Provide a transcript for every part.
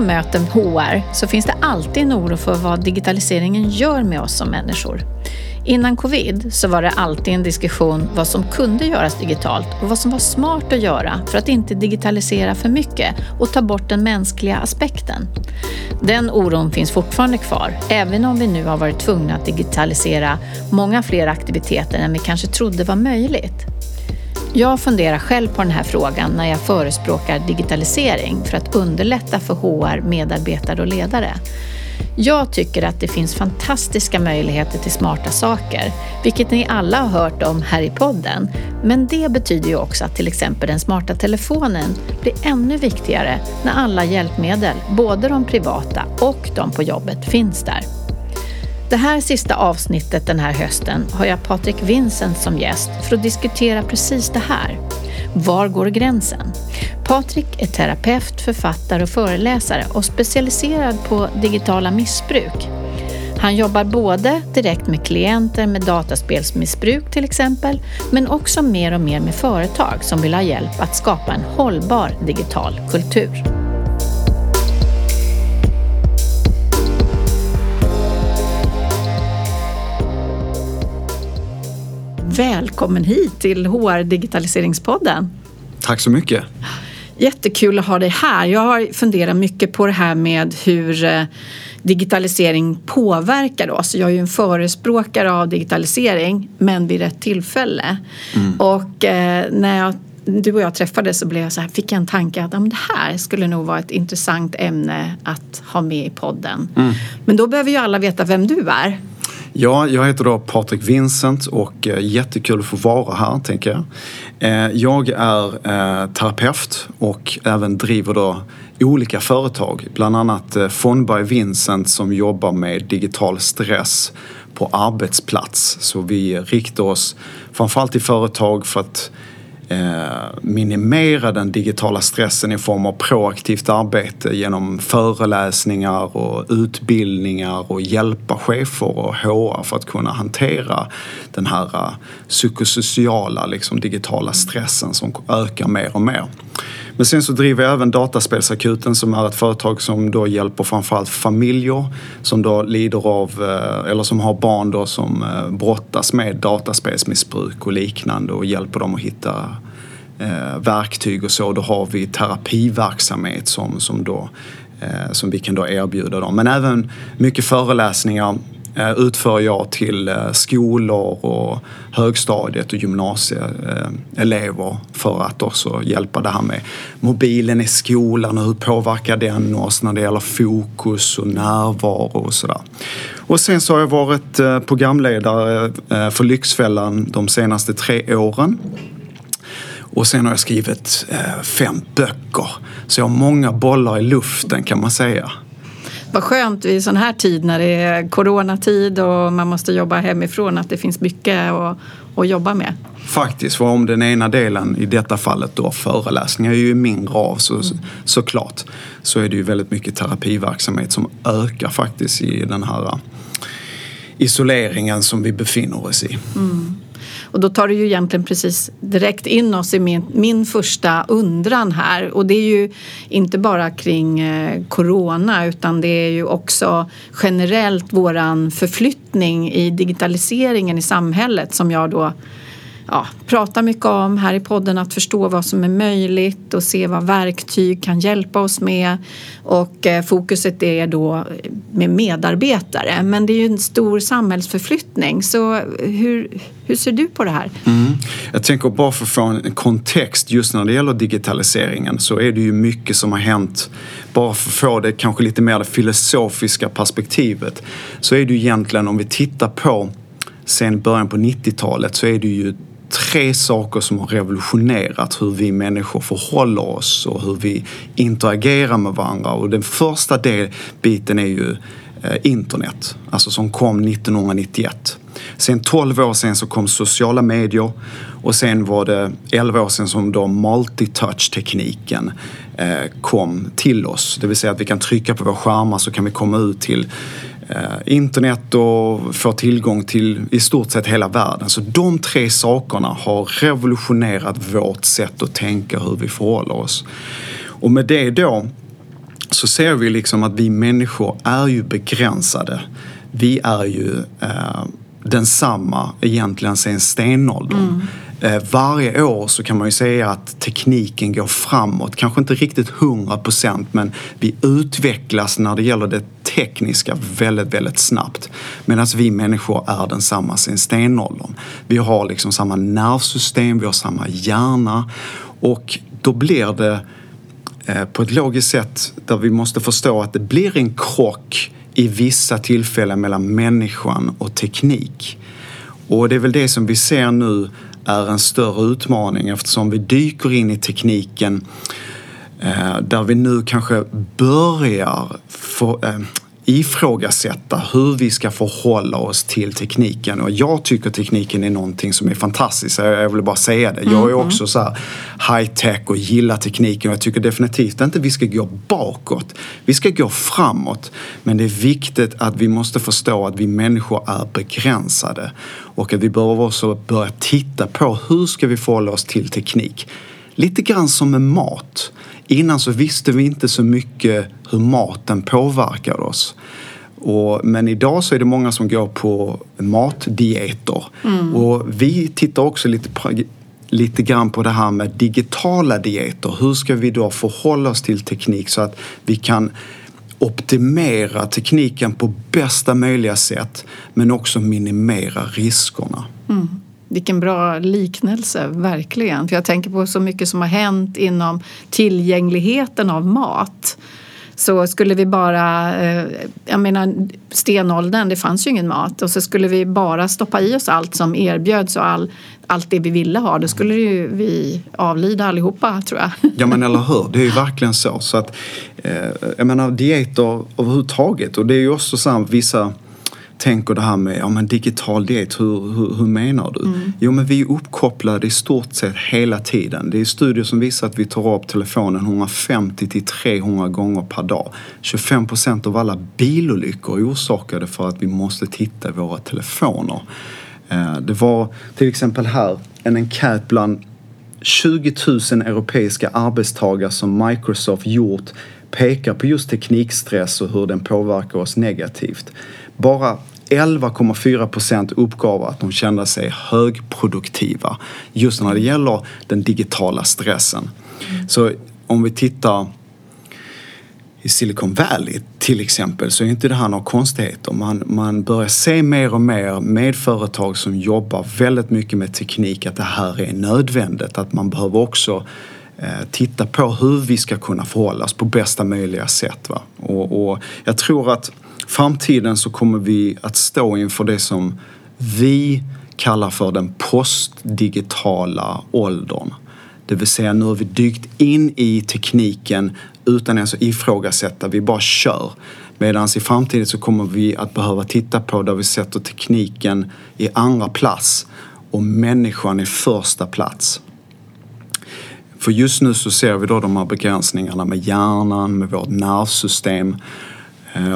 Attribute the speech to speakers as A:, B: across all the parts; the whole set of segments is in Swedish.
A: När jag möter HR så finns det alltid en oro för vad digitaliseringen gör med oss som människor. Innan covid så var det alltid en diskussion vad som kunde göras digitalt och vad som var smart att göra för att inte digitalisera för mycket och ta bort den mänskliga aspekten. Den oron finns fortfarande kvar, även om vi nu har varit tvungna att digitalisera många fler aktiviteter än vi kanske trodde var möjligt. Jag funderar själv på den här frågan när jag förespråkar digitalisering för att underlätta för HR, medarbetare och ledare. Jag tycker att det finns fantastiska möjligheter till smarta saker, vilket ni alla har hört om här i podden. Men det betyder ju också att till exempel den smarta telefonen blir ännu viktigare när alla hjälpmedel, både de privata och de på jobbet, finns där. Det här sista avsnittet den här hösten har jag Patrik Vincent som gäst för att diskutera precis det här. Var går gränsen? Patrik är terapeut, författare och föreläsare och specialiserad på digitala missbruk. Han jobbar både direkt med klienter med dataspelsmissbruk till exempel, men också mer och mer med företag som vill ha hjälp att skapa en hållbar digital kultur. Välkommen hit till HR Digitaliseringspodden.
B: Tack så mycket.
A: Jättekul att ha dig här. Jag har funderat mycket på det här med hur eh, digitalisering påverkar oss. Jag är ju en förespråkare av digitalisering, men vid rätt tillfälle. Mm. Och eh, när jag, du och jag träffades så blev jag så här, fick jag en tanke att ja, det här skulle nog vara ett intressant ämne att ha med i podden. Mm. Men då behöver ju alla veta vem du är.
B: Ja, jag heter då Patrik Vincent och eh, jättekul att få vara här, tänker jag. Eh, jag är eh, terapeut och även driver då olika företag, bland annat Fondberg Vincent som jobbar med digital stress på arbetsplats. Så vi riktar oss framförallt till företag för att Eh, minimera den digitala stressen i form av proaktivt arbete genom föreläsningar och utbildningar och hjälpa chefer och HR för att kunna hantera den här eh, psykosociala liksom, digitala stressen som ökar mer och mer. Men sen så driver jag även Dataspelsakuten som är ett företag som då hjälper framförallt familjer som då lider av, eh, eller som har barn då som eh, brottas med dataspelsmissbruk och liknande och hjälper dem att hitta eh, verktyg och så. Då har vi terapiverksamhet som, som, då, som vi kan då erbjuda dem. Men även mycket föreläsningar Eh, utför jag till eh, skolor och högstadiet och gymnasieelever för att också hjälpa det här med mobilen i skolan och hur påverkar den oss när det gäller fokus och närvaro och sådär. Och sen så har jag varit eh, programledare för Lyxfällan de senaste tre åren. Och sen har jag skrivit fem böcker. Så jag har många bollar i luften kan man säga.
A: Vad skönt vid sån här tid när det är coronatid och man måste jobba hemifrån att det finns mycket att, att jobba med.
B: Faktiskt, för om den ena delen, i detta fallet då föreläsningar, är ju mindre av så, mm. såklart, så är det ju väldigt mycket terapiverksamhet som ökar faktiskt i den här isoleringen som vi befinner oss i. Mm.
A: Och då tar du ju egentligen precis direkt in oss i min, min första undran här. Och det är ju inte bara kring eh, corona utan det är ju också generellt våran förflyttning i digitaliseringen i samhället som jag då ja, pratar mycket om här i podden att förstå vad som är möjligt och se vad verktyg kan hjälpa oss med. Och eh, fokuset är då med medarbetare. Men det är ju en stor samhällsförflyttning. Så hur, hur ser du på det här? Mm.
B: Jag tänker bara för att få en kontext just när det gäller digitaliseringen så är det ju mycket som har hänt. Bara för att få det kanske lite mer det filosofiska perspektivet så är det ju egentligen om vi tittar på sen början på 90-talet så är det ju tre saker som har revolutionerat hur vi människor förhåller oss och hur vi interagerar med varandra. Och den första del, biten är ju eh, internet, alltså som kom 1991. Sen 12 år sen så kom sociala medier och sen var det 11 år sen som då multitouch-tekniken eh, kom till oss. Det vill säga att vi kan trycka på våra skärmar så kan vi komma ut till Eh, internet och få tillgång till i stort sett hela världen. Så de tre sakerna har revolutionerat vårt sätt att tänka hur vi förhåller oss. Och med det då så ser vi liksom att vi människor är ju begränsade. Vi är ju eh, densamma egentligen sen stenåldern. Mm. Eh, varje år så kan man ju säga att tekniken går framåt. Kanske inte riktigt 100 procent men vi utvecklas när det gäller det tekniska väldigt, väldigt snabbt. Medan vi människor är densamma sen stenåldern. Vi har liksom samma nervsystem, vi har samma hjärna och då blir det eh, på ett logiskt sätt där vi måste förstå att det blir en krock i vissa tillfällen mellan människan och teknik. Och det är väl det som vi ser nu är en större utmaning eftersom vi dyker in i tekniken eh, där vi nu kanske börjar få, eh, ifrågasätta hur vi ska förhålla oss till tekniken. Och jag tycker tekniken är någonting som är fantastiskt. Jag vill bara säga det. Jag är mm-hmm. också så här high tech och gillar tekniken. Och jag tycker definitivt inte vi ska gå bakåt. Vi ska gå framåt. Men det är viktigt att vi måste förstå att vi människor är begränsade. Och att vi behöver också börja titta på hur ska vi förhålla oss till teknik. Lite grann som med mat. Innan så visste vi inte så mycket hur maten påverkar oss. Och, men idag så är det många som går på matdieter. Mm. Och vi tittar också lite, lite grann på det här med digitala dieter. Hur ska vi då förhålla oss till teknik så att vi kan optimera tekniken på bästa möjliga sätt men också minimera riskerna.
A: Mm. Vilken bra liknelse, verkligen. För jag tänker på så mycket som har hänt inom tillgängligheten av mat. Så skulle vi bara, eh, jag menar stenåldern, det fanns ju ingen mat och så skulle vi bara stoppa i oss allt som erbjöds och all, allt det vi ville ha, då skulle ju vi avlida allihopa tror jag.
B: Ja men eller hur, det är ju verkligen så. så att, eh, jag menar dieter överhuvudtaget och det är ju också så här, vissa tänker det här med ja, men digital diet, hur, hur, hur menar du? Mm. Jo men vi är uppkopplade i stort sett hela tiden. Det är studier som visar att vi tar upp telefonen 150 till 300 gånger per dag. 25 procent av alla bilolyckor är orsakade för att vi måste titta i våra telefoner. Eh, det var till exempel här en enkät bland 20 000 europeiska arbetstagare som Microsoft gjort pekar på just teknikstress och hur den påverkar oss negativt. Bara 11,4 procent uppgav att de kände sig högproduktiva just när det gäller den digitala stressen. Mm. Så om vi tittar i Silicon Valley till exempel så är inte det här några konstigheter. Man, man börjar se mer och mer med företag som jobbar väldigt mycket med teknik att det här är nödvändigt. Att man behöver också eh, titta på hur vi ska kunna förhålla oss på bästa möjliga sätt. Va? Och, och jag tror att framtiden så kommer vi att stå inför det som vi kallar för den postdigitala åldern. Det vill säga nu har vi dykt in i tekniken utan ens att ifrågasätta, vi bara kör. Medan i framtiden så kommer vi att behöva titta på där vi sätter tekniken i andra plats och människan i första plats. För just nu så ser vi då de här begränsningarna med hjärnan, med vårt nervsystem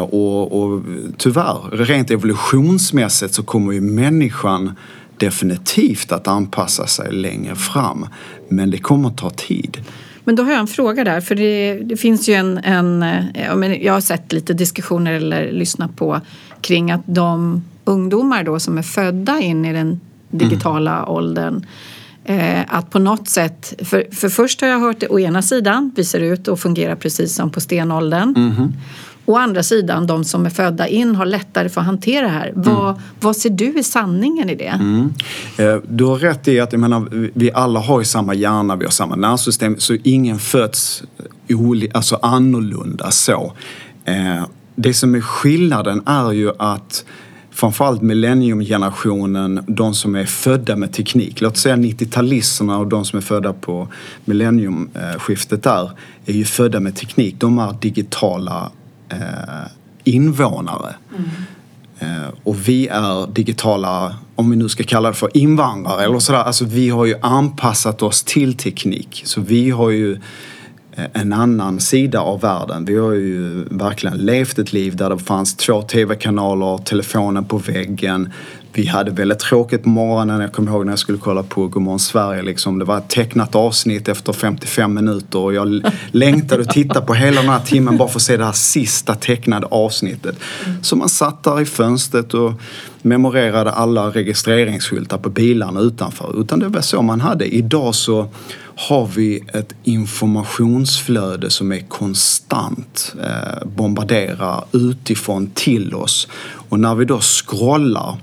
B: och, och tyvärr, rent evolutionsmässigt så kommer ju människan definitivt att anpassa sig längre fram. Men det kommer ta tid.
A: Men då har jag en fråga där, för det, det finns ju en, en... Jag har sett lite diskussioner eller lyssnat på kring att de ungdomar då som är födda in i den digitala mm. åldern eh, att på något sätt, för, för först har jag hört det å ena sidan, vi ser ut och fungerar precis som på stenåldern. Mm. Å andra sidan, de som är födda in har lättare för att hantera det här. Mm. Vad, vad ser du i sanningen i det? Mm.
B: Eh, du har rätt i att jag menar, vi alla har ju samma hjärna, vi har samma nervsystem, så ingen föds alltså annorlunda så. Eh, det som är skillnaden är ju att framförallt millenniumgenerationen, de som är födda med teknik, låt säga 90-talisterna och de som är födda på millenniumskiftet där, är ju födda med teknik. De är digitala eh, invånare. Mm. Eh, och vi är digitala, om vi nu ska kalla det för invandrare eller sådär. Alltså vi har ju anpassat oss till teknik. Så vi har ju eh, en annan sida av världen. Vi har ju verkligen levt ett liv där det fanns två tv-kanaler, telefonen på väggen, vi hade väldigt tråkigt på morgonen. Jag kommer ihåg när jag skulle kolla på Godmorgon Sverige. Liksom. Det var ett tecknat avsnitt efter 55 minuter och jag längtade och tittade på hela den här timmen bara för att se det här sista tecknade avsnittet. Så man satt där i fönstret och memorerade alla registreringsskyltar på bilarna utanför. Utan det var så man hade. Idag så har vi ett informationsflöde som är konstant, eh, bombarderar utifrån till oss. Och när vi då scrollar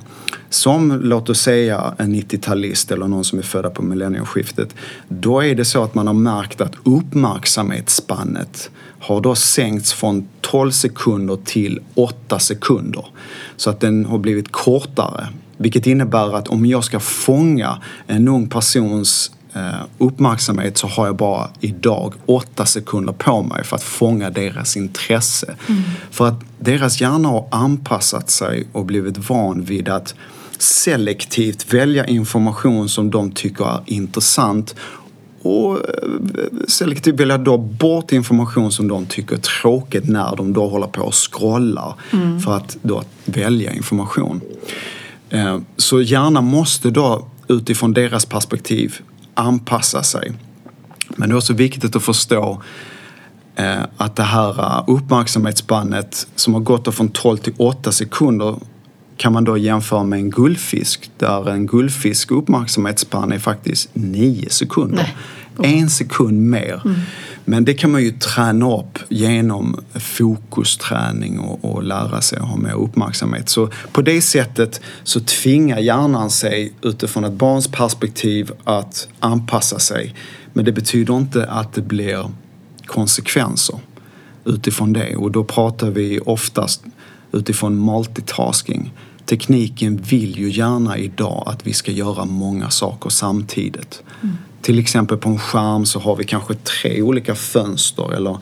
B: som låt oss säga en 90-talist eller någon som är födda på millennieskiftet, då är det så att man har märkt att uppmärksamhetsspannet har då sänkts från 12 sekunder till 8 sekunder. Så att den har blivit kortare. Vilket innebär att om jag ska fånga en ung persons eh, uppmärksamhet så har jag bara idag åtta sekunder på mig för att fånga deras intresse. Mm. För att deras hjärna har anpassat sig och blivit van vid att selektivt välja information som de tycker är intressant och eh, selektivt välja då bort information som de tycker är tråkigt när de då håller på och scrollar mm. för att då välja information. Eh, så hjärnan måste då utifrån deras perspektiv anpassa sig. Men det är också viktigt att förstå eh, att det här uppmärksamhetsspannet som har gått från 12 till 8 sekunder kan man då jämföra med en guldfisk där en guldfisk uppmärksamhetsspann är faktiskt nio sekunder. Nej. En sekund mer. Mm. Men det kan man ju träna upp genom fokusträning och, och lära sig att ha mer uppmärksamhet. Så på det sättet så tvingar hjärnan sig utifrån ett barns perspektiv att anpassa sig. Men det betyder inte att det blir konsekvenser utifrån det och då pratar vi oftast utifrån multitasking tekniken vill ju gärna idag att vi ska göra många saker samtidigt. Mm. Till exempel på en skärm så har vi kanske tre olika fönster eller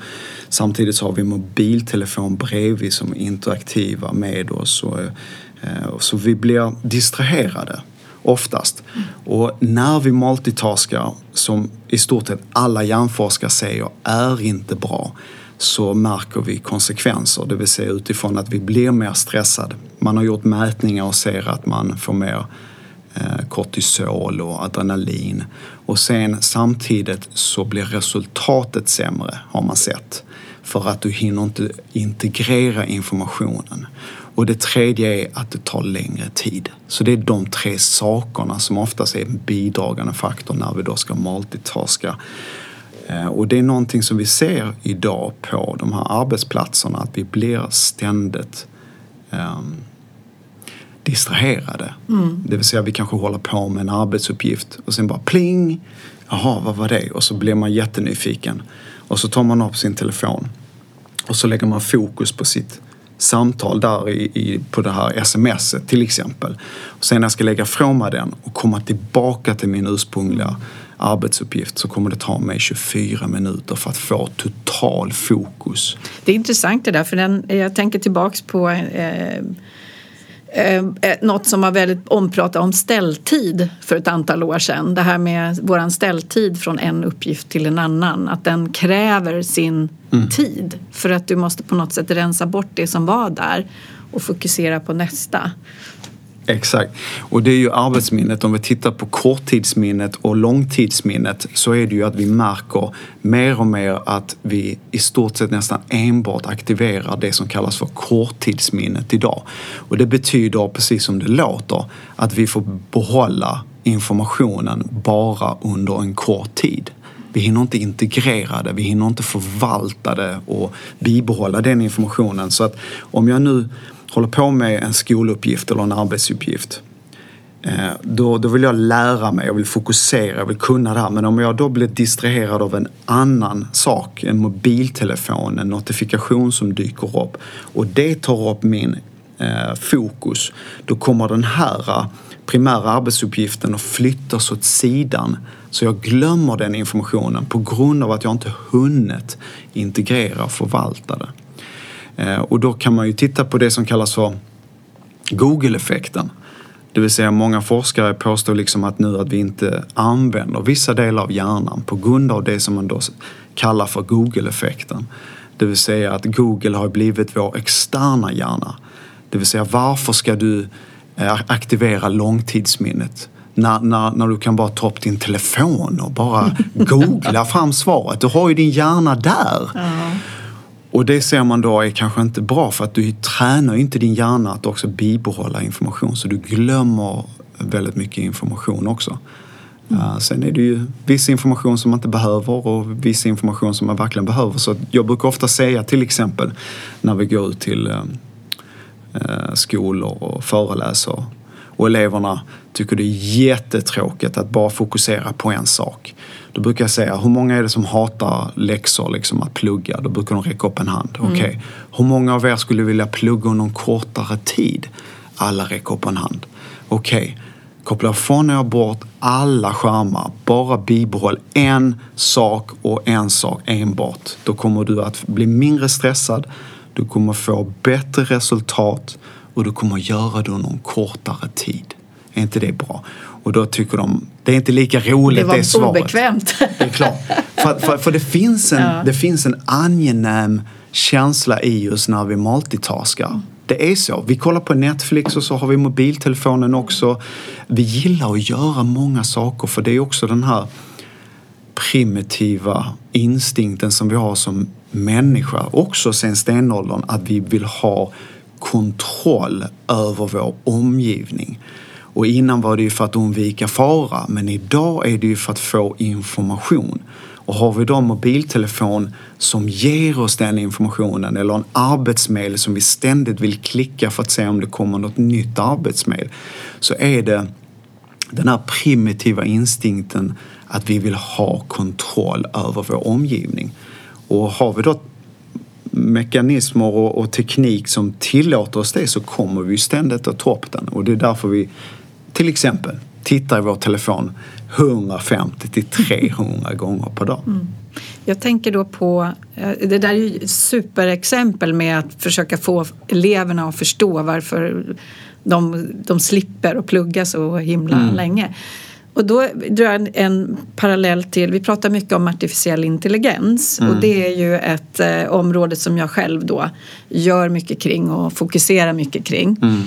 B: samtidigt så har vi mobiltelefon bredvid som är interaktiva med oss. Och, eh, så vi blir distraherade oftast. Mm. Och när vi multitaskar, som i stort sett alla hjärnforskare säger är inte bra, så märker vi konsekvenser, det vill säga utifrån att vi blir mer stressade. Man har gjort mätningar och ser att man får mer eh, kortisol och adrenalin. Och sen samtidigt så blir resultatet sämre har man sett. För att du hinner inte integrera informationen. Och det tredje är att det tar längre tid. Så det är de tre sakerna som oftast är en bidragande faktor när vi då ska multitaska. Eh, och det är någonting som vi ser idag på de här arbetsplatserna att vi blir ständigt um, distraherade. Mm. Det vill säga vi kanske håller på med en arbetsuppgift och sen bara pling! Jaha, vad var det? Och så blir man jättenyfiken. Och så tar man upp sin telefon och så lägger man fokus på sitt samtal där i, i, på det här smset till exempel. Och sen när jag ska lägga från mig den och komma tillbaka till min ursprungliga arbetsuppgift så kommer det ta mig 24 minuter för att få total fokus.
A: Det är intressant det där för den, jag tänker tillbaks på eh, eh, något som var väldigt ompratat om ställtid för ett antal år sedan. Det här med våran ställtid från en uppgift till en annan. Att den kräver sin mm. tid för att du måste på något sätt rensa bort det som var där och fokusera på nästa.
B: Exakt. Och det är ju arbetsminnet. Om vi tittar på korttidsminnet och långtidsminnet så är det ju att vi märker mer och mer att vi i stort sett nästan enbart aktiverar det som kallas för korttidsminnet idag. Och det betyder, precis som det låter, att vi får behålla informationen bara under en kort tid. Vi hinner inte integrera det, vi hinner inte förvalta det och bibehålla den informationen. Så att om jag nu håller på med en skoluppgift eller en arbetsuppgift eh, då, då vill jag lära mig, jag vill fokusera, jag vill kunna det här. Men om jag då blir distraherad av en annan sak, en mobiltelefon, en notifikation som dyker upp och det tar upp min eh, fokus, då kommer den här primära arbetsuppgiften att flyttas åt sidan så jag glömmer den informationen på grund av att jag inte hunnit integrera och förvalta det. Eh, och då kan man ju titta på det som kallas för Google-effekten. Det vill säga många forskare påstår liksom att nu att vi inte använder vissa delar av hjärnan på grund av det som man då kallar för Google-effekten. Det vill säga att Google har blivit vår externa hjärna. Det vill säga varför ska du eh, aktivera långtidsminnet? När, när, när du kan bara ta upp din telefon och bara googla fram svaret. Du har ju din hjärna där. Ja. Och det ser man då är kanske inte bra för att du tränar inte din hjärna att också bibehålla information så du glömmer väldigt mycket information också. Mm. Uh, sen är det ju viss information som man inte behöver och viss information som man verkligen behöver. Så jag brukar ofta säga till exempel när vi går ut till uh, skolor och föreläser och eleverna tycker det är jättetråkigt att bara fokusera på en sak. Då brukar jag säga, hur många är det som hatar läxor, liksom att plugga? Då brukar de räcka upp en hand. Mm. Okej, okay. hur många av er skulle vilja plugga under en kortare tid? Alla räcker upp en hand. Okej, okay. koppla från er bort alla skärmar. Bara bibehåll en sak och en sak enbart. Då kommer du att bli mindre stressad, du kommer få bättre resultat och du kommer göra det under en kortare tid. Är inte det bra? Och då tycker de, det är inte lika roligt
A: det, var
B: det svaret.
A: obekvämt.
B: Det är klart. För, för, för, det, finns en, ja. det finns en angenäm känsla i oss när vi multitaskar. Det är så. Vi kollar på Netflix och så har vi mobiltelefonen också. Vi gillar att göra många saker för det är också den här primitiva instinkten som vi har som människa, också sen stenåldern, att vi vill ha kontroll över vår omgivning. Och innan var det ju för att undvika fara, men idag är det ju för att få information. Och har vi då en mobiltelefon som ger oss den informationen eller en arbetsmail som vi ständigt vill klicka för att se om det kommer något nytt arbetsmail så är det den här primitiva instinkten att vi vill ha kontroll över vår omgivning. Och har vi då mekanismer och, och, teknik som tillåter oss det så kommer vi ständigt att ta upp den. Och det är därför vi till exempel tittar i vår telefon 150 till 300 gånger per dag. Mm.
A: Jag tänker då på, eh, det där är ju superexempel med att försöka få eleverna att förstå varför de, de slipper att plugga så himla mm. länge. Och då drar jag en parallell till, vi pratar mycket om artificiell intelligens mm. och det är ju ett eh, område som jag själv då gör mycket kring och fokuserar mycket kring. Mm.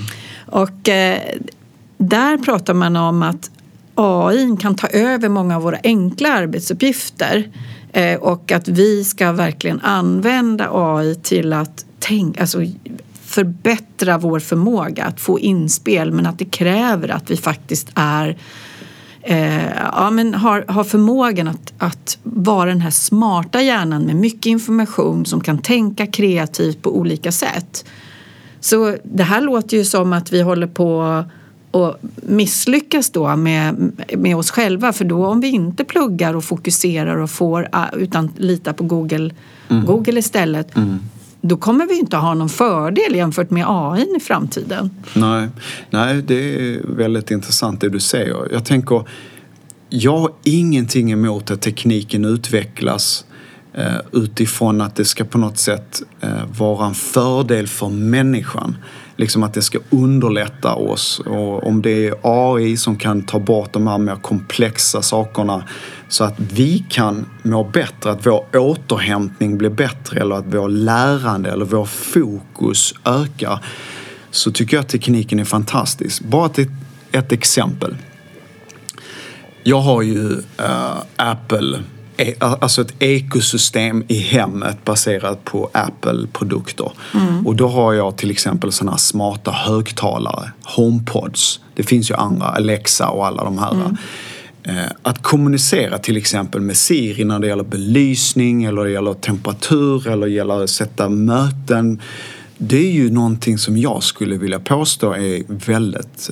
A: Och eh, där pratar man om att AI kan ta över många av våra enkla arbetsuppgifter eh, och att vi ska verkligen använda AI till att tänka, alltså förbättra vår förmåga att få inspel men att det kräver att vi faktiskt är eh, ja, men har, har förmågan att, att vara den här smarta hjärnan med mycket information som kan tänka kreativt på olika sätt. Så det här låter ju som att vi håller på och misslyckas då med, med oss själva för då om vi inte pluggar och fokuserar och får utan litar på Google, mm. Google istället mm då kommer vi inte ha någon fördel jämfört med AI i framtiden.
B: Nej, nej det är väldigt intressant det du säger. Jag tänker, jag har ingenting emot att tekniken utvecklas eh, utifrån att det ska på något sätt eh, vara en fördel för människan liksom att det ska underlätta oss. Och om det är AI som kan ta bort de här mer komplexa sakerna så att vi kan må bättre, att vår återhämtning blir bättre eller att vår lärande eller vår fokus ökar så tycker jag att tekniken är fantastisk. Bara ett, ett exempel. Jag har ju uh, Apple alltså ett ekosystem i hemmet baserat på Apple-produkter. Mm. Och då har jag till exempel sådana smarta högtalare, HomePods. Det finns ju andra, Alexa och alla de här. Mm. Eh, att kommunicera till exempel med Siri när det gäller belysning eller det gäller temperatur eller det gäller att sätta möten. Det är ju någonting som jag skulle vilja påstå är väldigt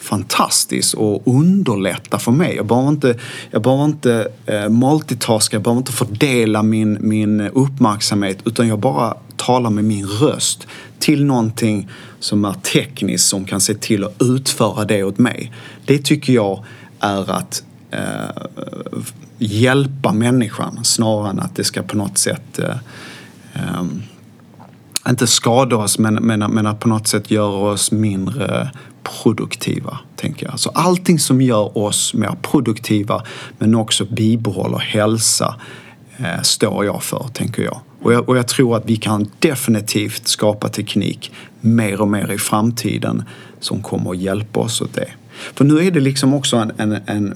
B: fantastisk fantastiskt och underlätta för mig. Jag behöver inte, jag behöver inte eh, multitaska, jag behöver inte fördela min, min uppmärksamhet utan jag bara talar med min röst till någonting som är tekniskt som kan se till att utföra det åt mig. Det tycker jag är att eh, hjälpa människan snarare än att det ska på något sätt eh, eh, inte skada oss men, men, men att på något sätt göra oss mindre produktiva, tänker jag. Så allting som gör oss mer produktiva men också bibehåller hälsa eh, står jag för, tänker jag. Och, jag. och jag tror att vi kan definitivt skapa teknik mer och mer i framtiden som kommer att hjälpa oss åt det. För nu är det liksom också en, en, en,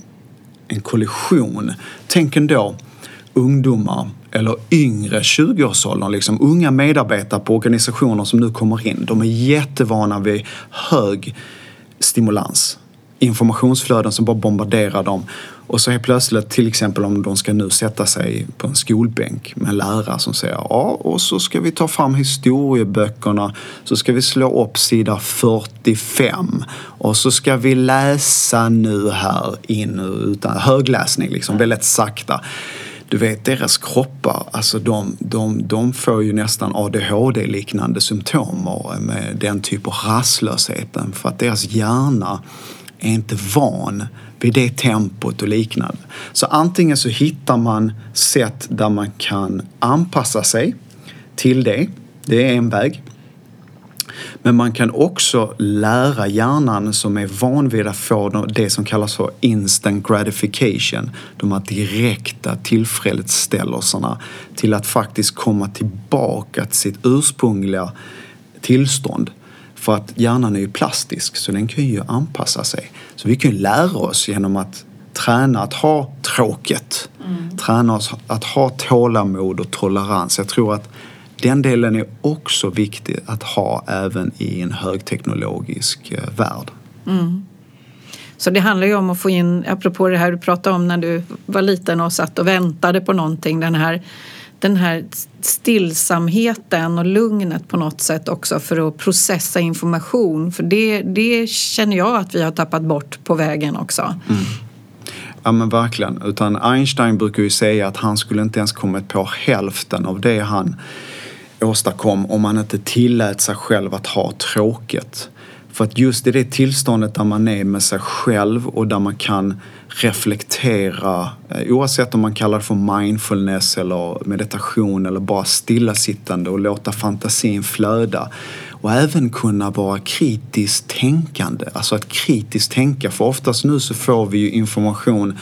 B: en kollision. Tänk ändå ungdomar eller yngre 20-årsåldern, liksom unga medarbetare på organisationer som nu kommer in. De är jättevana vid hög stimulans. Informationsflöden som bara bombarderar dem. Och så helt plötsligt, till exempel om de ska nu sätta sig på en skolbänk med en lärare som säger ja, och så ska vi ta fram historieböckerna, så ska vi slå upp sida 45 och så ska vi läsa nu här in utan högläsning, liksom väldigt sakta du vet deras kroppar, alltså de, de, de får ju nästan ADHD-liknande symptom med den typen av rastlösheten för att deras hjärna är inte van vid det tempot och liknande. Så antingen så hittar man sätt där man kan anpassa sig till det. Det är en väg. Men man kan också lära hjärnan som är van vid att få det som kallas för instant gratification, de här direkta tillfredsställelserna, till att faktiskt komma tillbaka till sitt ursprungliga tillstånd. För att hjärnan är ju plastisk så den kan ju anpassa sig. Så vi kan ju lära oss genom att träna att ha tråkigt. Mm. Träna oss att ha tålamod och tolerans. Jag tror att den delen är också viktig att ha även i en högteknologisk eh, värld. Mm.
A: Så det handlar ju om att få in, apropå det här du pratade om när du var liten och satt och väntade på någonting, den här, den här stillsamheten och lugnet på något sätt också för att processa information. För det, det känner jag att vi har tappat bort på vägen också. Mm.
B: Ja men verkligen. Utan Einstein brukar ju säga att han skulle inte ens kommit på hälften av det han åstadkom om man inte tillät sig själv att ha tråkigt. För att just i det tillståndet där man är med sig själv och där man kan reflektera eh, oavsett om man kallar det för mindfulness eller meditation eller bara stillasittande och låta fantasin flöda. Och även kunna vara kritiskt tänkande, alltså att kritiskt tänka. För oftast nu så får vi ju information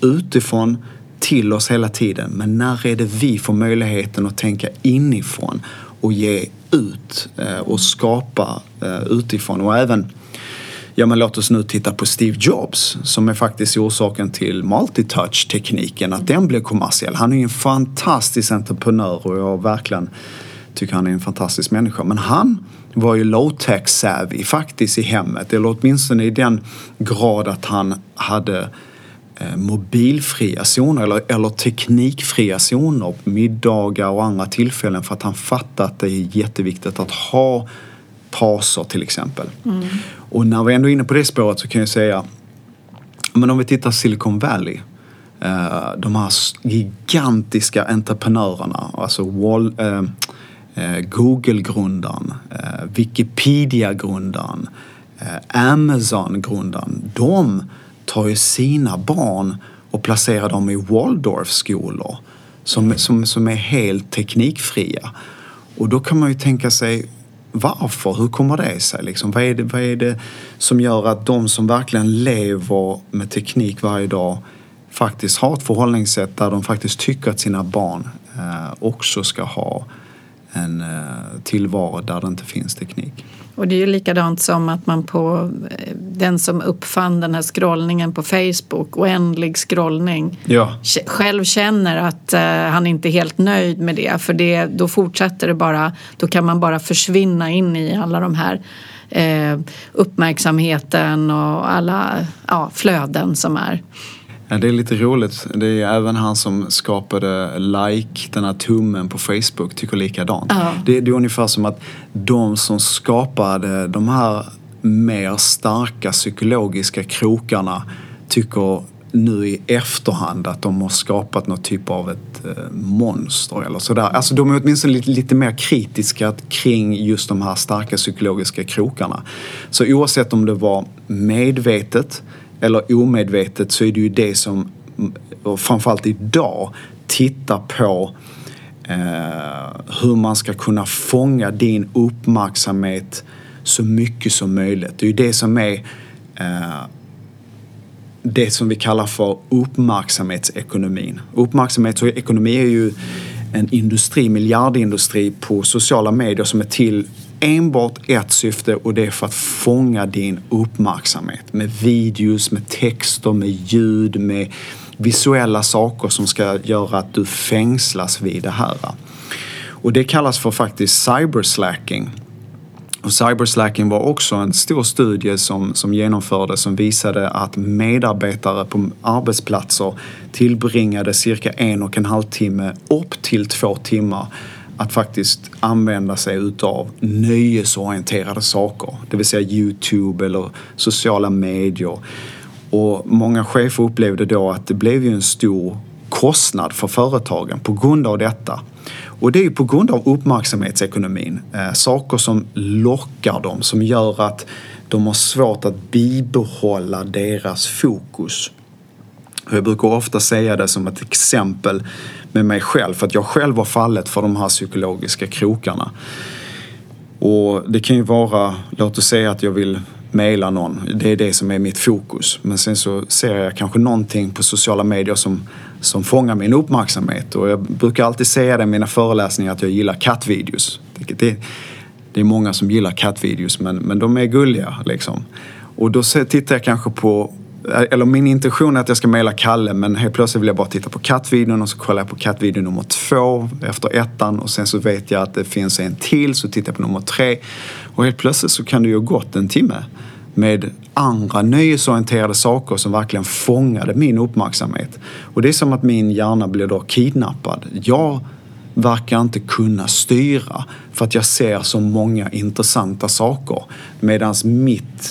B: utifrån till oss hela tiden. Men när är det vi får möjligheten att tänka inifrån och ge ut eh, och skapa eh, utifrån och även Ja men låt oss nu titta på Steve Jobs som är faktiskt orsaken till multitouch-tekniken, att den blev kommersiell. Han är ju en fantastisk entreprenör och jag verkligen tycker han är en fantastisk människa. Men han var ju low-tech savvy faktiskt i hemmet, eller åtminstone i den grad att han hade mobilfria zoner eller, eller teknikfria zoner på middagar och andra tillfällen för att han fattar att det är jätteviktigt att ha pauser till exempel. Mm. Och när vi ändå är inne på det spåret så kan jag säga, men om vi tittar Silicon Valley eh, de här gigantiska entreprenörerna, alltså Wall, eh, Google-grundaren, Wikipedia-grundaren, Amazon-grundaren. De tar ju sina barn och placerar dem i Waldorfskolor som, som, som är helt teknikfria. Och då kan man ju tänka sig varför? Hur kommer det sig? Liksom, vad, är det, vad är det som gör att de som verkligen lever med teknik varje dag faktiskt har ett förhållningssätt där de faktiskt tycker att sina barn eh, också ska ha en eh, tillvaro där det inte finns teknik.
A: Och det är ju likadant som att man på eh, den som uppfann den här scrollningen på Facebook, oändlig scrollning,
B: ja.
A: själv känner att uh, han inte är helt nöjd med det för det, då fortsätter det bara, då kan man bara försvinna in i alla de här uh, uppmärksamheten och alla ja, flöden som är.
B: Ja, det är lite roligt. Det är även han som skapade like, den här tummen på Facebook, tycker likadant. Ja. Det, det är ungefär som att de som skapade de här mer starka psykologiska krokarna tycker nu i efterhand att de har skapat något typ av ett eh, monster eller sådär. Alltså de är åtminstone lite, lite mer kritiska kring just de här starka psykologiska krokarna. Så oavsett om det var medvetet eller omedvetet så är det ju det som framförallt idag tittar på eh, hur man ska kunna fånga din uppmärksamhet så mycket som möjligt. Det är ju det som är eh, det som vi kallar för uppmärksamhetsekonomin. Uppmärksamhetsekonomi är ju en industri, miljardindustri på sociala medier som är till enbart ett syfte och det är för att fånga din uppmärksamhet med videos, med texter, med ljud, med visuella saker som ska göra att du fängslas vid det här. Och det kallas för faktiskt cyberslacking. Och cyberslacking var också en stor studie som, som genomfördes som visade att medarbetare på arbetsplatser tillbringade cirka en och en halv timme upp till två timmar att faktiskt använda sig utav nöjesorienterade saker. Det vill säga Youtube eller sociala medier. Och många chefer upplevde då att det blev ju en stor kostnad för företagen på grund av detta. Och det är ju på grund av uppmärksamhetsekonomin. Eh, saker som lockar dem, som gör att de har svårt att bibehålla deras fokus. Jag brukar ofta säga det som ett exempel med mig själv för att jag själv har fallit för de här psykologiska krokarna. Och det kan ju vara, låt oss säga att jag vill mejla någon. Det är det som är mitt fokus. Men sen så ser jag kanske någonting på sociala medier som, som fångar min uppmärksamhet. Och jag brukar alltid säga det i mina föreläsningar att jag gillar kattvideos. Det, det är många som gillar kattvideos men, men de är gulliga liksom. Och då tittar jag kanske på eller min intention är att jag ska mejla Kalle men helt plötsligt vill jag bara titta på kattvideon och så kollar jag på kattvideo nummer två efter ettan och sen så vet jag att det finns en till så tittar jag på nummer tre och helt plötsligt så kan det ju ha gått en timme med andra nöjesorienterade saker som verkligen fångade min uppmärksamhet. Och det är som att min hjärna blir då kidnappad. Jag verkar inte kunna styra för att jag ser så många intressanta saker. Medan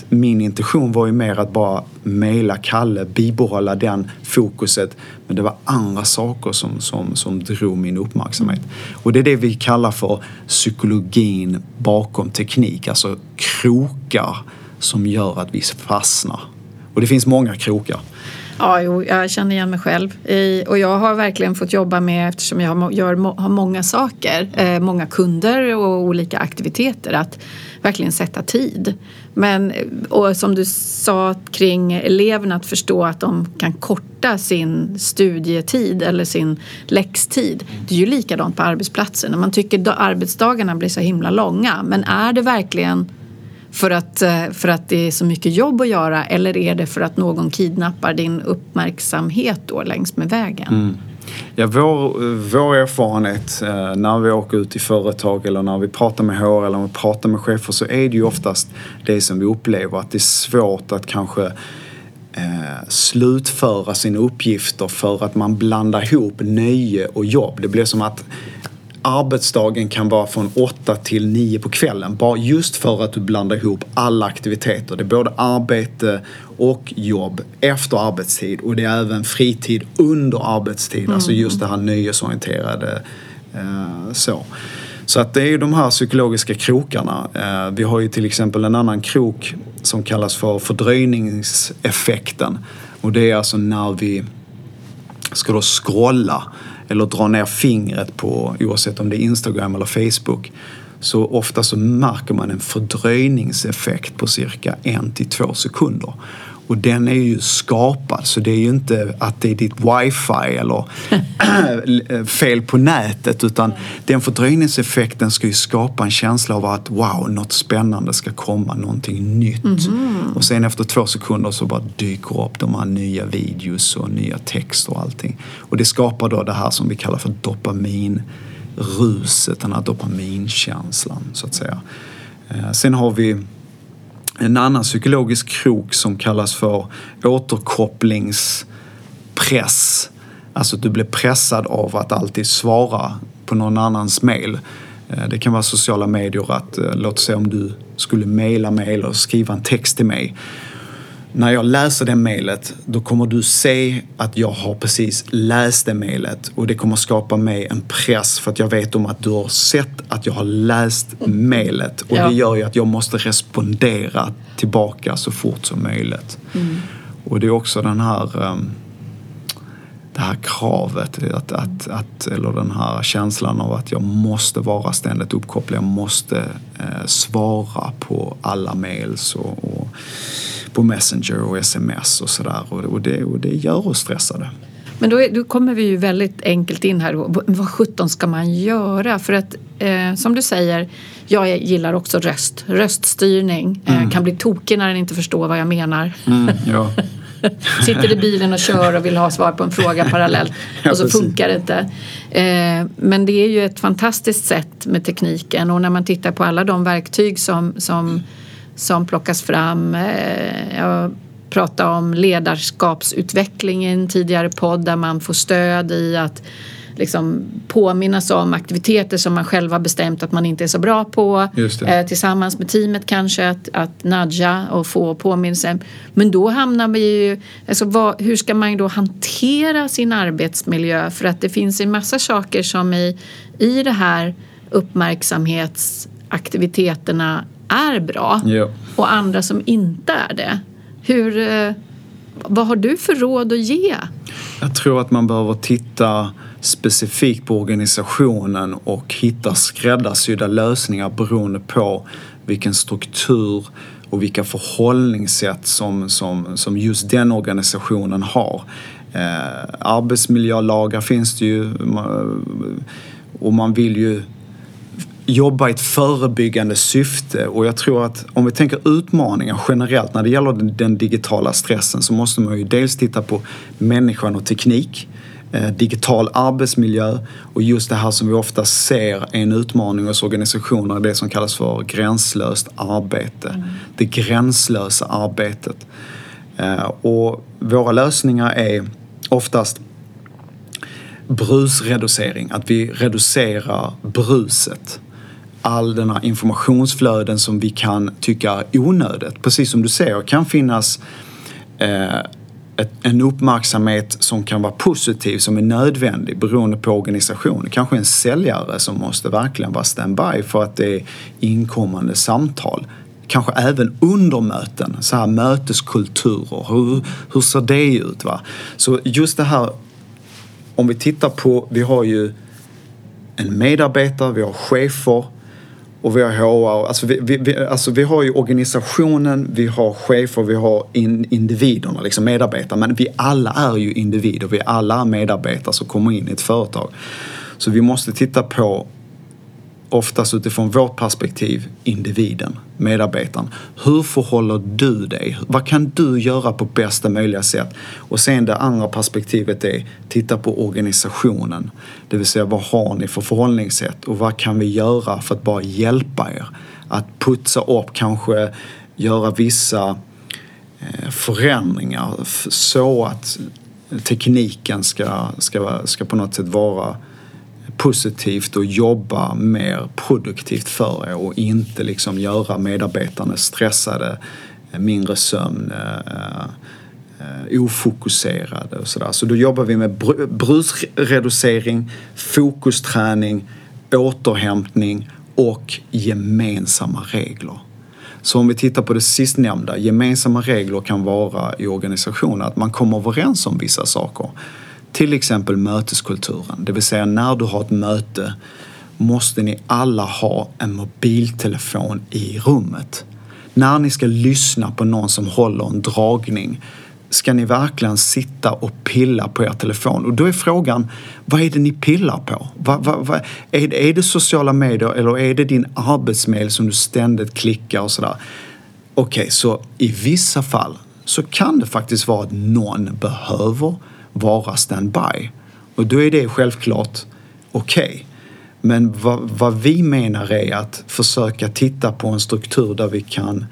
B: min intention var ju mer att bara mejla Kalle, bibehålla den fokuset. Men det var andra saker som, som, som drog min uppmärksamhet. Och det är det vi kallar för psykologin bakom teknik, alltså krokar som gör att vi fastnar. Och det finns många krokar.
A: Ja, jo, jag känner igen mig själv. Och jag har verkligen fått jobba med, eftersom jag har, gör, har många saker, eh, många kunder och olika aktiviteter, att verkligen sätta tid. Men, och som du sa kring eleverna, att förstå att de kan korta sin studietid eller sin läxtid. Det är ju likadant på arbetsplatsen. Man tycker arbetsdagarna blir så himla långa, men är det verkligen för att, eh, för att det är så mycket jobb att göra eller är det för att någon kidnappar din uppmärksamhet då längs med vägen? Mm.
B: Ja, vår, vår erfarenhet eh, när vi åker ut i företag eller när vi pratar med HR eller när vi pratar med chefer så är det ju oftast det som vi upplever att det är svårt att kanske eh, slutföra sina uppgifter för att man blandar ihop nöje och jobb. Det blir som att arbetsdagen kan vara från 8 till 9 på kvällen. Bara just för att du blandar ihop alla aktiviteter. Det är både arbete och jobb efter arbetstid och det är även fritid under arbetstid. Mm. Alltså just det här nöjesorienterade. Eh, så. Så att det är ju de här psykologiska krokarna. Eh, vi har ju till exempel en annan krok som kallas för fördröjningseffekten. Och det är alltså när vi ska då scrolla eller dra ner fingret på, oavsett om det är Instagram eller Facebook, så ofta så märker man en fördröjningseffekt på cirka en till två sekunder. Och den är ju skapad så det är ju inte att det är ditt wifi eller fel på nätet utan den fördröjningseffekten ska ju skapa en känsla av att wow, något spännande ska komma, någonting nytt. Mm -hmm. Och sen efter två sekunder så bara dyker upp de här nya videos och nya texter och allting. Och det skapar då det här som vi kallar för dopaminruset, den här dopaminkänslan så att säga. Eh, sen har vi en annan psykologisk krok som kallas för återkopplingspress. Alltså att du blir pressad av att alltid svara på någon annans mail. Eh, det kan vara sociala medier att, eh, låt säga om du skulle mejla mig eller skriva en text till mig när jag läser det mejlet då kommer du se att jag har precis läst det mejlet och det kommer skapa mig en press för att jag vet om att du har sett att jag har läst mejlet och ja. det gör ju att jag måste respondera tillbaka så fort som möjligt. Mm. Och det är också den här um, det här kravet, att, att, att, eller den här känslan av att jag måste vara ständigt uppkopplad. Jag måste eh, svara på alla mails och, och på Messenger och sms och sådär. Och, och, det, och det gör oss stressade.
A: Men då, är, då kommer vi ju väldigt enkelt in här. Vad sjutton ska man göra? För att eh, som du säger, jag gillar också röst. Röststyrning. Eh, mm. kan bli tokig när den inte förstår vad jag menar.
B: Mm, ja.
A: Sitter i bilen och kör och vill ha svar på en fråga parallellt och så funkar det inte. Eh, men det är ju ett fantastiskt sätt med tekniken och när man tittar på alla de verktyg som, som, som plockas fram. Eh, jag pratade om ledarskapsutveckling i en tidigare podd där man får stöd i att liksom påminnas om aktiviteter som man själv har bestämt att man inte är så bra på. Eh, tillsammans med teamet kanske att, att nudga och få påminnelse. Men då hamnar vi ju... Alltså vad, hur ska man då hantera sin arbetsmiljö? För att det finns en massa saker som i, i det här uppmärksamhetsaktiviteterna är bra
B: ja.
A: och andra som inte är det. Hur, eh, vad har du för råd att ge?
B: Jag tror att man behöver titta specifikt på organisationen och hitta skräddarsydda lösningar beroende på vilken struktur och vilka förhållningssätt som, som, som just den organisationen har. Eh, arbetsmiljölagar finns det ju och man vill ju jobba i ett förebyggande syfte och jag tror att om vi tänker utmaningar generellt när det gäller den digitala stressen så måste man ju dels titta på människan och teknik Eh, digital arbetsmiljö och just det här som vi ofta ser är en utmaning hos organisationer, det som kallas för gränslöst arbete. Mm. Det gränslösa arbetet. Eh, och våra lösningar är oftast brusreducering, att vi reducerar bruset. All den här informationsflöden som vi kan tycka är onödigt. Precis som du säger kan finnas eh, ett, en uppmärksamhet som kan vara positiv, som är nödvändig beroende på organisation. Kanske en säljare som måste verkligen vara standby för att det är inkommande samtal. Kanske även under möten, så här möteskulturer. Hur, hur ser det ut? Va? Så just det här, om vi tittar på, vi har ju en medarbetare, vi har chefer, och vi har HR. Alltså vi, vi, alltså vi har ju organisationen, vi har chefer, vi har in, individerna, liksom medarbetare. Men vi alla är ju individer, vi alla är medarbetare som kommer in i ett företag. Så vi måste titta på oftast utifrån vårt perspektiv individen, medarbetaren. Hur förhåller du dig? Vad kan du göra på bästa möjliga sätt? Och sen det andra perspektivet är titta på organisationen. Det vill säga vad har ni för förhållningssätt och vad kan vi göra för att bara hjälpa er? Att putsa upp, kanske göra vissa eh, förändringar så att tekniken ska, ska, ska på något sätt vara positivt och jobba mer produktivt för er och inte liksom göra medarbetarna stressade, eh, mindre sömn, eh, eh, ofokuserade och sådär. Så då jobbar vi med brusreducering, fokusträning, återhämtning och gemensamma regler. Så om vi tittar på det sistnämnda, gemensamma regler kan vara i organisationen att man kommer överens om vissa saker. Till exempel möteskulturen, det vill säga när du har ett möte måste ni alla ha en mobiltelefon i rummet. När ni ska lyssna på någon som håller en dragning ska ni verkligen sitta och pilla på er telefon? Och då är frågan, vad är det ni pillar på? Va, va, va, är, det, är det sociala medier eller är det din arbetsmail som du ständigt klickar och sådär? Okej, okay, så i vissa fall så kan det faktiskt vara att någon behöver vara standby. Och då är det självklart okej. Okay. Men vad, vad, vi menar är att försöka titta på en struktur där vi kan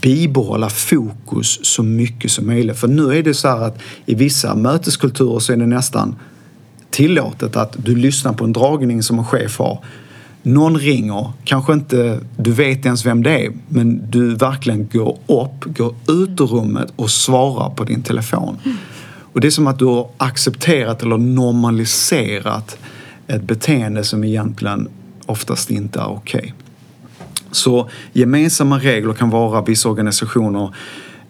B: bibehålla fokus så mycket som möjligt. För nu är det så här att i vissa möteskulturer så är det nästan tillåtet att du lyssnar på en dragning som en chef har. Någon ringer, kanske inte, du vet ens vem det är, men du verkligen går upp, går ut ur rummet och svarar på din telefon. Och det är som att du har accepterat eller normaliserat ett beteende som egentligen oftast inte är okej. Okay. Så gemensamma regler kan vara vissa organisationer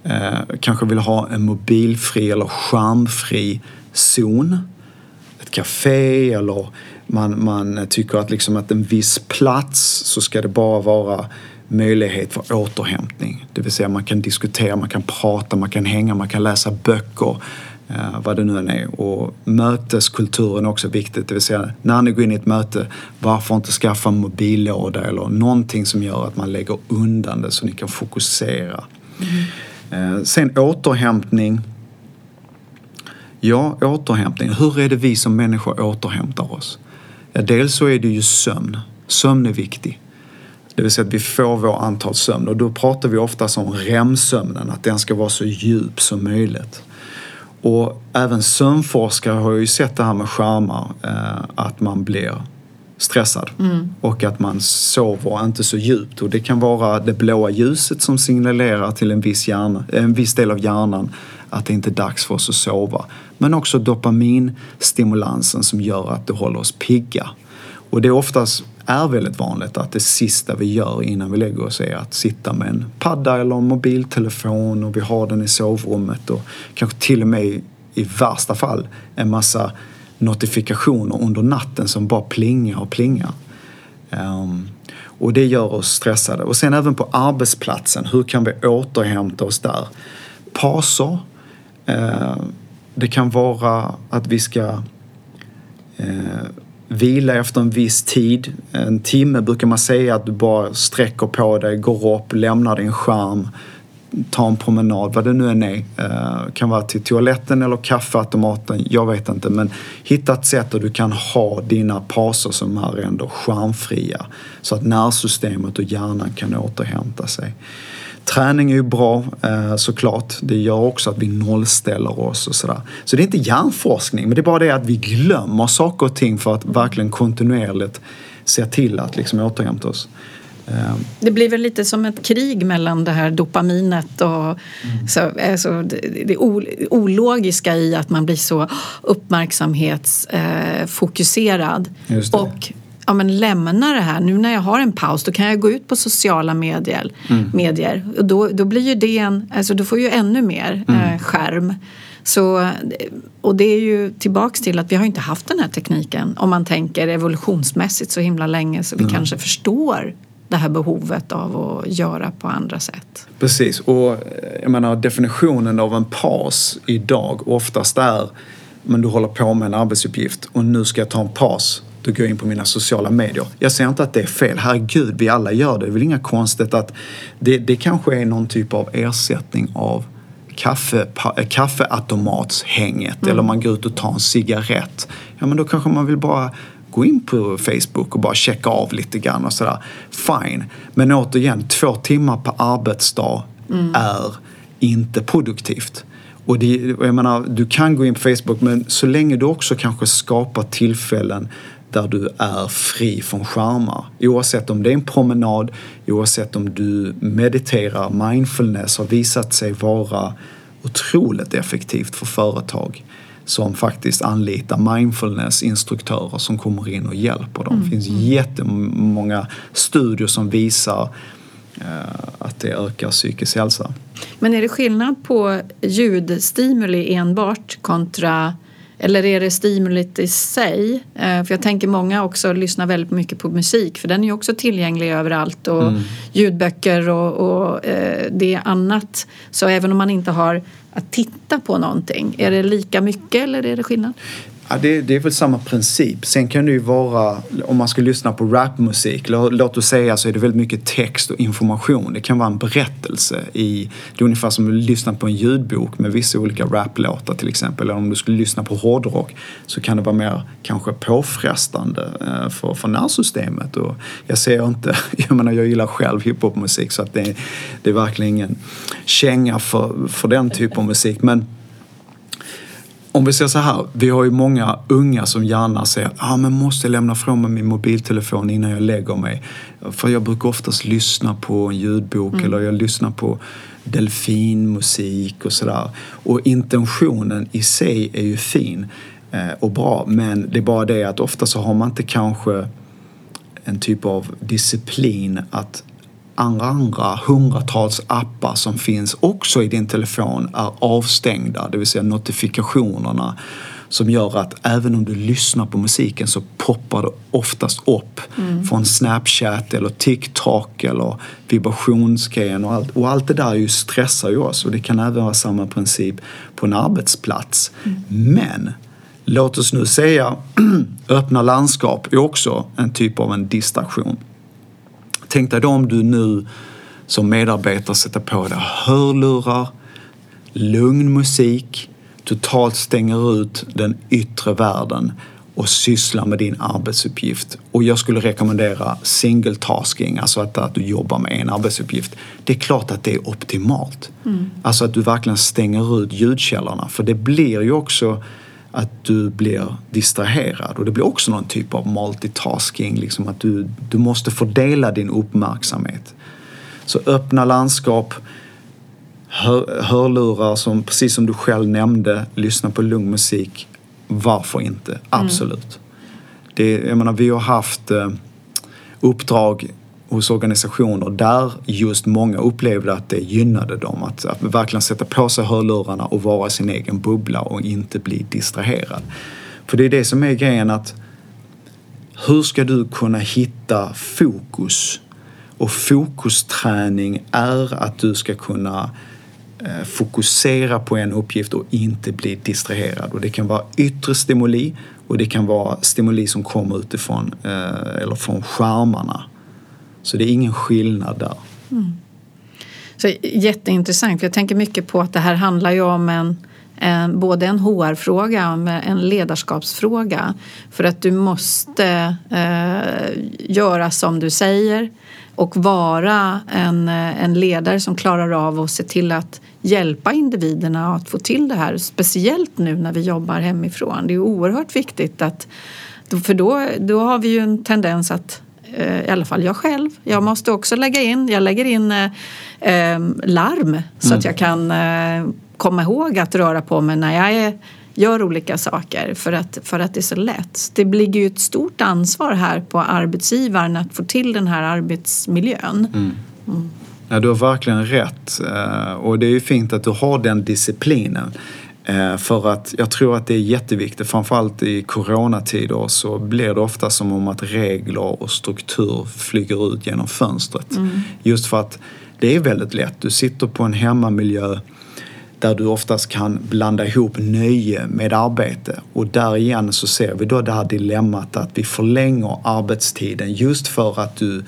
B: eh, kanske vill ha en mobilfri eller skärmfri zon. Ett café eller man, man tycker att liksom att en viss plats så ska det bara vara möjlighet för återhämtning. Det vill säga man kan diskutera, man kan prata, man kan hänga, man kan läsa böcker. Eh, vad det nu än är. Och möteskulturen är också viktigt. Det vill säga när ni går in i ett möte, varför inte skaffa en mobillåda eller någonting som gör att man lägger undan det så ni kan fokusera. Mm. Eh, sen återhämtning. Ja, återhämtning. Hur är det vi som människor återhämtar oss? Ja, dels så är det ju sömn. Sömn är viktig. Det vill säga att vi får vår antal sömn och då pratar vi oftast om REM-sömnen, att den ska vara så djup som möjligt. Och även sömnforskare har ju sett det här med skärmar, eh, att man blir stressad mm. och att man sover inte så djupt. Och det kan vara det blåa ljuset som signalerar till en viss, hjärna, en viss del av hjärnan att det inte är dags för oss att sova. Men också dopaminstimulansen som gör att det håller oss pigga. Och det är oftast är väldigt vanligt att det sista vi gör innan vi lägger oss är att sitta med en padda eller en mobiltelefon och vi har den i sovrummet och kanske till och med i värsta fall en massa notifikationer under natten som bara plingar och plingar. Um, och det gör oss stressade. Och sen även på arbetsplatsen, hur kan vi återhämta oss där? Pauser. Uh, eh, det kan vara att vi ska uh, vila efter en viss tid. En timme brukar man säga att du bara sträcker på dig, går upp, lämnar din skärm, tar en promenad, vad det nu än är. Eh, kan vara till toaletten eller kaffeautomaten, jag vet inte. Men hitta ett sätt där du kan ha dina pauser som är ändå skärmfria. Så att nervsystemet och hjärnan kan återhämta sig. Träning är ju bra eh, såklart. Det gör också att vi nollställer oss och sådär. Så det är inte hjärnforskning, men det är bara det att vi glömmer saker och ting för att verkligen kontinuerligt se till att liksom återhämta oss.
A: Eh, det blir väl lite som ett krig mellan det här dopaminet och mm. så, alltså, det, det ologiska i att man blir så uppmärksamhetsfokuserad. Och ja, men lämna det här. Nu när jag har en paus då kan jag gå ut på sociala medier. Mm. medier. Och då, då blir ju det en, alltså då får ju ännu mer mm. eh, skärm. Så, och det är ju tillbaks till att vi har inte haft den här tekniken om man tänker evolutionsmässigt så himla länge så vi mm. kanske förstår det här behovet av att göra på andra sätt.
B: Precis, och eh, jag menar definitionen av en paus idag oftast är men du håller på med en arbetsuppgift och nu ska jag ta en paus då går jag in på mina sociala medier. Jag säger inte att det är fel, herregud, vi alla gör det. Det är väl inga konstigt att det, det kanske är någon typ av ersättning av kaffe, eh, kaffeautomatshänget mm. eller man går ut och tar en cigarett. Ja, men då kanske man vill bara gå in på Facebook och bara checka av lite grann och sådär. Fine. Men återigen, två timmar per arbetsdag mm. är inte produktivt. Och det, jag menar, du kan gå in på Facebook men så länge du också kanske skapar tillfällen där du är fri från skärmar. Oavsett om det är en promenad, oavsett om du mediterar, mindfulness har visat sig vara otroligt effektivt för företag som faktiskt anlitar mindfulness-instruktörer som kommer in och hjälper dem. Det finns mm. jättemånga studier som visar eh, att det ökar psykisk hälsa.
A: Men är det skillnad på ljudstimuli enbart kontra eller är det stimulit i sig? Eh, för jag tänker många också lyssnar väldigt mycket på musik för den är ju också tillgänglig överallt och mm. ljudböcker och, och eh, det är annat. Så även om man inte har att titta på någonting, är det lika mycket eller är det skillnad?
B: Ja, det, det, är väl samma princip. Sen kan det ju vara, om man ska lyssna på rapmusik, låt oss säga så är det väldigt mycket text och information. Det kan vara en berättelse i, det är ungefär som att lyssna på en ljudbok med vissa olika raplåtar till exempel. Eller om du skulle lyssna på hårdrock så kan det vara mer kanske påfrestande eh, för, för nervsystemet. Och jag ser inte, jag menar jag gillar själv hiphopmusik så att det, det är verkligen ingen känga för, för den typen av musik. Men om vi säger så här, vi har ju många unga som gärna säger att ah, men måste lämna från mig min mobiltelefon innan jag lägger mig. För jag brukar oftast lyssna på en ljudbok mm. eller jag lyssnar på delfinmusik och sådär. Och intentionen i sig är ju fin eh, och bra men det är bara det att ofta så har man inte kanske en typ av disciplin att andra, andra hundratals appar som finns också i din telefon är avstängda, det vill säga notifikationerna. som gör att även om du lyssnar på musiken så poppar det oftast upp mm. från Snapchat eller TikTok eller vibrationsgrejen och allt. Och allt det där ju stressar ju oss och det kan även vara samma princip på en arbetsplats. Mm. Men låt oss nu säga öppna landskap är också en typ av en distraktion. Tänk dig då om du nu som medarbetare sätter på dig hörlurar, lugn musik, totalt stänger ut den yttre världen och sysslar med din arbetsuppgift. Och jag skulle rekommendera single tasking, alltså att, att du jobbar med en arbetsuppgift. Det är klart att det är optimalt. Mm. Alltså att du verkligen stänger ut ljudkällorna för det blir ju också att du blir distraherad och det blir också någon typ av multitasking, liksom att du, du måste fördela din uppmärksamhet. Så öppna landskap, hör, hörlurar som, precis som du själv nämnde, lyssna på lugn musik. Varför inte? Mm. Absolut. Mm. Det, jag menar, vi har haft eh, uppdrag hos organisationer där just många upplevde att det gynnade dem. Att, att verkligen sätta på sig hörlurarna och vara i sin egen bubbla och inte bli distraherad. För det är det som är grejen att hur ska du kunna hitta fokus? Och fokusträning är att du ska kunna eh, fokusera på en uppgift och inte bli distraherad. Och det kan vara yttre stimuli och det kan vara stimuli som kommer utifrån eh, eller från skärmarna. Så det är ingen skillnad där. Mm.
A: Så, jätteintressant, för jag tänker mycket på att det här handlar ju om en, en, både en HR-fråga och en ledarskapsfråga. För att du måste eh, göra som du säger och vara en, en ledare som klarar av att se till att hjälpa individerna att få till det här. Speciellt nu när vi jobbar hemifrån. Det är oerhört viktigt att för då, då har vi ju en tendens att i alla fall jag själv. Jag måste också lägga in, jag lägger in eh, eh larm så mm. att jag kan eh, komma ihåg att röra på mig när jag är, gör olika saker för att, för att det är så lätt. Det ligger ju ett stort ansvar här på arbetsgivaren att få till den här arbetsmiljön. Mm.
B: Mm. Ja, du har verkligen rätt eh, och det är ju fint att du har den disciplinen. Eh, för att jag tror att det är jätteviktigt, framförallt i coronatider så blir det ofta som om att regler och struktur flyger ut genom fönstret. Mm. Just för att det är väldigt lätt. Du sitter på en hemmamiljö där du oftast kan blanda ihop nöje med arbete. Och där igen så ser vi då det här dilemmat att vi förlänger arbetstiden just för att du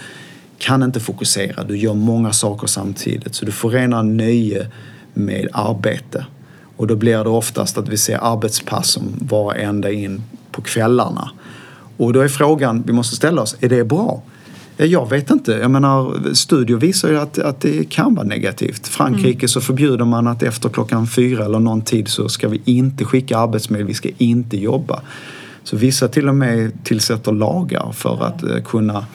B: kan inte fokusera. Du gör många saker samtidigt. Så du förenar nöje med arbete. Och då blir det oftast att vi ser arbetspass som var ända in på kvällarna. Och då är frågan vi måste ställa oss, är det bra? Jag vet inte. Jag menar, studier visar ju att, att det kan vara negativt. Frankrike mm. så förbjuder man att efter klockan fyra eller någon tid så ska vi inte skicka arbetsmedel, vi ska inte jobba. Så vissa till och med tillsätter lagar för att eh, kunna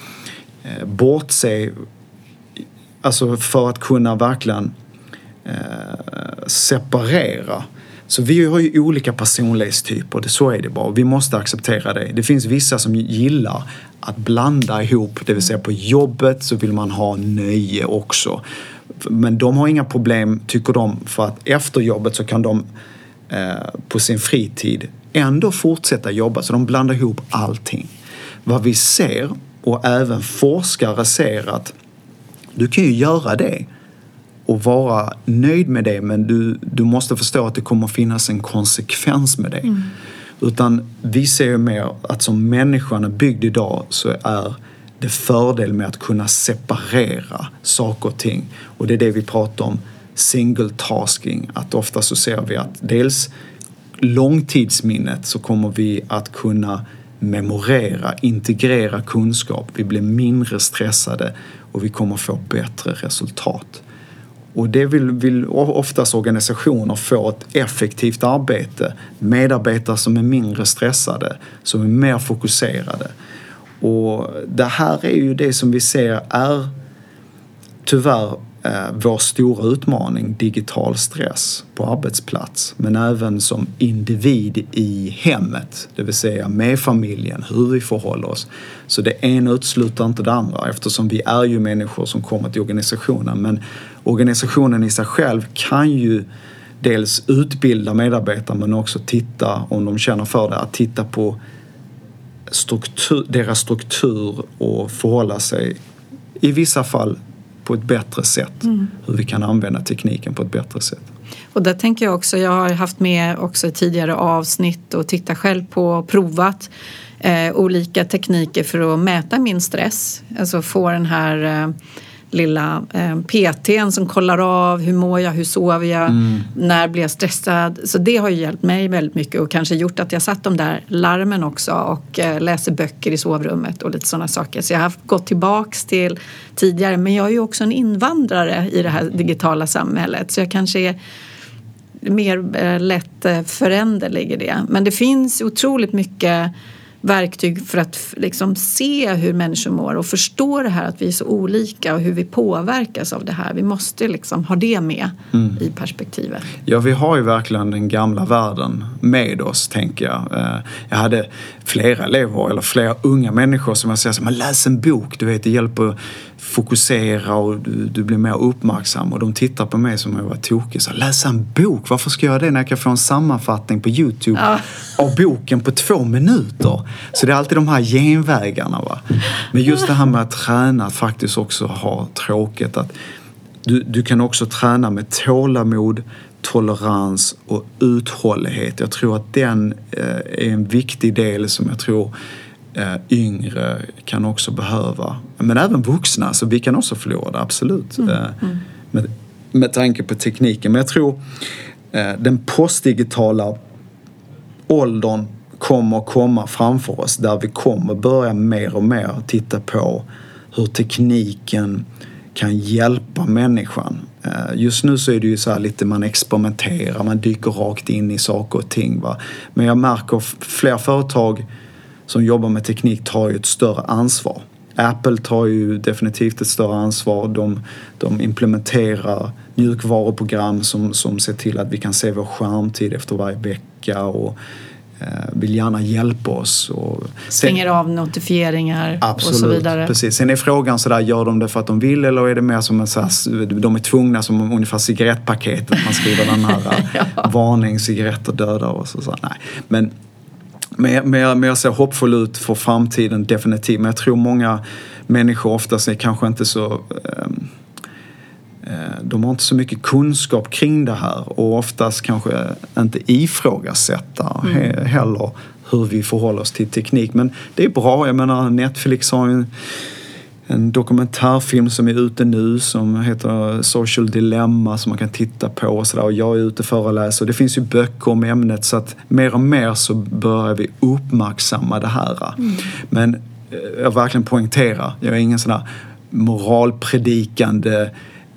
B: eh, bortse, alltså för att kunna verkligen eh, separera. Så vi har ju olika personlighetstyper, så är det bara. Vi måste acceptera det. Det finns vissa som gillar att blanda ihop, det vill säga på jobbet så vill man ha nöje också. Men de har inga problem, tycker de, för att efter jobbet så kan de eh, på sin fritid ändå fortsätta jobba, så de blandar ihop allting. Vad vi ser, och även forskare ser att du kan ju göra det och vara nöjd med det men du, du måste förstå att det kommer finnas en konsekvens med det. Mm. Utan vi ser ju mer att som människan är byggd idag så är det fördel med att kunna separera saker och ting. Och det är det vi pratar om, single tasking. Att ofta så ser vi att dels långtidsminnet så kommer vi att kunna memorera, integrera kunskap. Vi blir mindre stressade och vi kommer få bättre resultat. Och det vill, vill oftast organisationer få ett effektivt arbete. Medarbetare som är mindre stressade, som är mer fokuserade. Och det här är ju det som vi ser är tyvärr eh, vår stora utmaning, digital stress på arbetsplats. Men även som individ i hemmet, det vill säga med familjen, hur vi förhåller oss. Så det ena utesluter inte det andra eftersom vi är ju människor som kommer till organisationen. Men organisationen i sig själv kan ju dels utbilda medarbetare men också titta, om de känner för det, att titta på struktur, deras struktur och förhålla sig i vissa fall på ett bättre sätt. Mm. Hur vi kan använda tekniken på ett bättre sätt.
A: Och där tänker jag också, jag har haft med också i tidigare avsnitt och tittat själv på och provat eh, olika tekniker för att mäta min stress. Alltså få den här eh, lilla eh, PTn som kollar av hur mår jag, hur sover jag, mm. när blir jag stressad. Så det har ju hjälpt mig väldigt mycket och kanske gjort att jag satt de där larmen också och eh, läser böcker i sovrummet och lite sådana saker. Så jag har gått tillbaks till tidigare men jag är ju också en invandrare i det här digitala samhället så jag kanske är mer eh, lätt eh, föränderlig i det. Men det finns otroligt mycket verktyg för att liksom se hur människor mår och förstå det här att vi är så olika och hur vi påverkas av det här. Vi måste liksom ha det med mm. i perspektivet.
B: Ja, vi har ju verkligen den gamla världen med oss, tänker jag. Eh, jag hade flera elever, eller flera unga människor som jag säger, läs en bok, du vet, det hjälper fokusera och du, du, blir mer uppmärksam. Och de tittar på mig som om jag var tokig. Så, Läsa en bok? Varför ska jag göra det när jag kan få en sammanfattning på Youtube ja. av boken på två minuter? Så det är alltid de här genvägarna. Va? Men just det här med att träna, att faktiskt också ha tråkigt. Att du, du kan också träna med tålamod, tolerans och uthållighet. Jag tror att den eh, är en viktig del som jag tror yngre kan också behöva. Men även vuxna, så vi kan också förlora det, absolut. Mm. Eh, mm. Med, med tanke på tekniken. Men jag tror eh, den postdigitala åldern kommer komma framför oss där vi kommer börja mer och mer titta på hur tekniken kan hjälpa människan. Eh, just nu så är det ju så här lite man experimenterar, man dyker rakt in i saker och ting. Va? Men jag märker fler företag som jobbar med teknik tar ju ett större ansvar. Apple tar ju definitivt ett större ansvar. De, de implementerar mjukvaruprogram som, som ser till att vi kan se vår skärmtid efter varje vecka och eh, vill gärna hjälpa oss. Och
A: Stänger av notifieringar
B: absolut,
A: och så vidare.
B: Precis. Sen är frågan sådär, gör de det för att de vill eller är det mer som en såhär, de är tvungna som ungefär cigarettpaketet, man skriver den här ja. varning, cigaretter dödar och så. så. Nej. Men men, men, jag, men jag ser hoppfull ut för framtiden definitivt. Men jag tror många människor oftast är kanske inte så eh, de har inte så mycket kunskap kring det här och oftast kanske inte ifrågasätta mm. heller hur vi förhåller oss till teknik. Men det är bra, jag menar Netflix har ju en dokumentärfilm som är ute nu som heter Social Dilemma som man kan titta på och sådär. Och jag är ute och föreläser. Det finns ju böcker om ämnet så att mer och mer så börjar vi uppmärksamma det här. Mm. Men eh, jag verkligen poängtera, jag är ingen sån där moralpredikande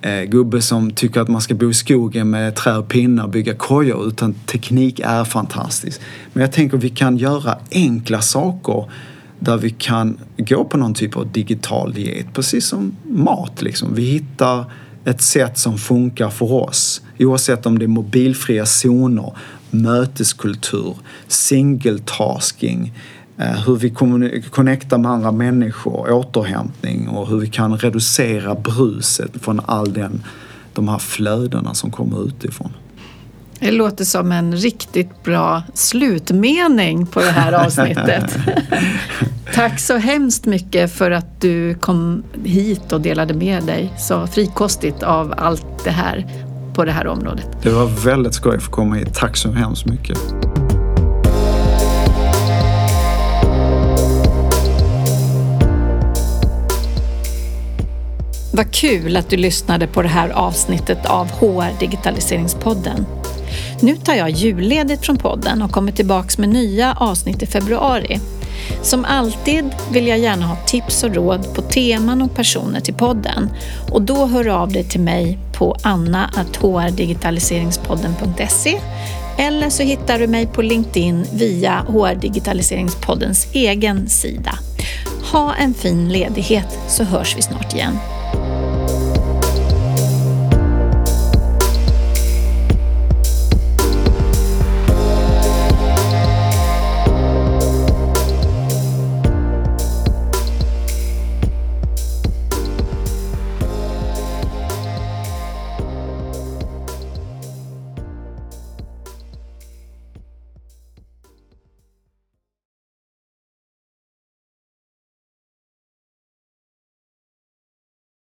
B: eh, gubbe som tycker att man ska bo i skogen med trä och pinnar och bygga kojor utan teknik är fantastiskt. Men jag tänker att vi kan göra enkla saker där vi kan gå på någon typ av digital diet, precis som mat. Liksom. Vi hittar ett sätt som funkar för oss. Oavsett om det är mobilfria zoner, möteskultur, single-tasking, eh, hur vi connectar med andra människor, återhämtning och hur vi kan reducera bruset från all den, de här flödena som kommer utifrån.
A: Det låter som en riktigt bra slutmening på det här avsnittet. Tack så hemskt mycket för att du kom hit och delade med dig så frikostigt av allt det här på det här området.
B: Det var väldigt skoj att få komma hit. Tack så hemskt mycket.
A: Vad kul att du lyssnade på det här avsnittet av HR Digitaliseringspodden. Nu tar jag julledigt från podden och kommer tillbaks med nya avsnitt i februari. Som alltid vill jag gärna ha tips och råd på teman och personer till podden och då hör av dig till mig på anna.hrdigitaliseringspodden.se eller så hittar du mig på LinkedIn via HR Digitaliseringspoddens egen sida. Ha en fin ledighet så hörs vi snart igen.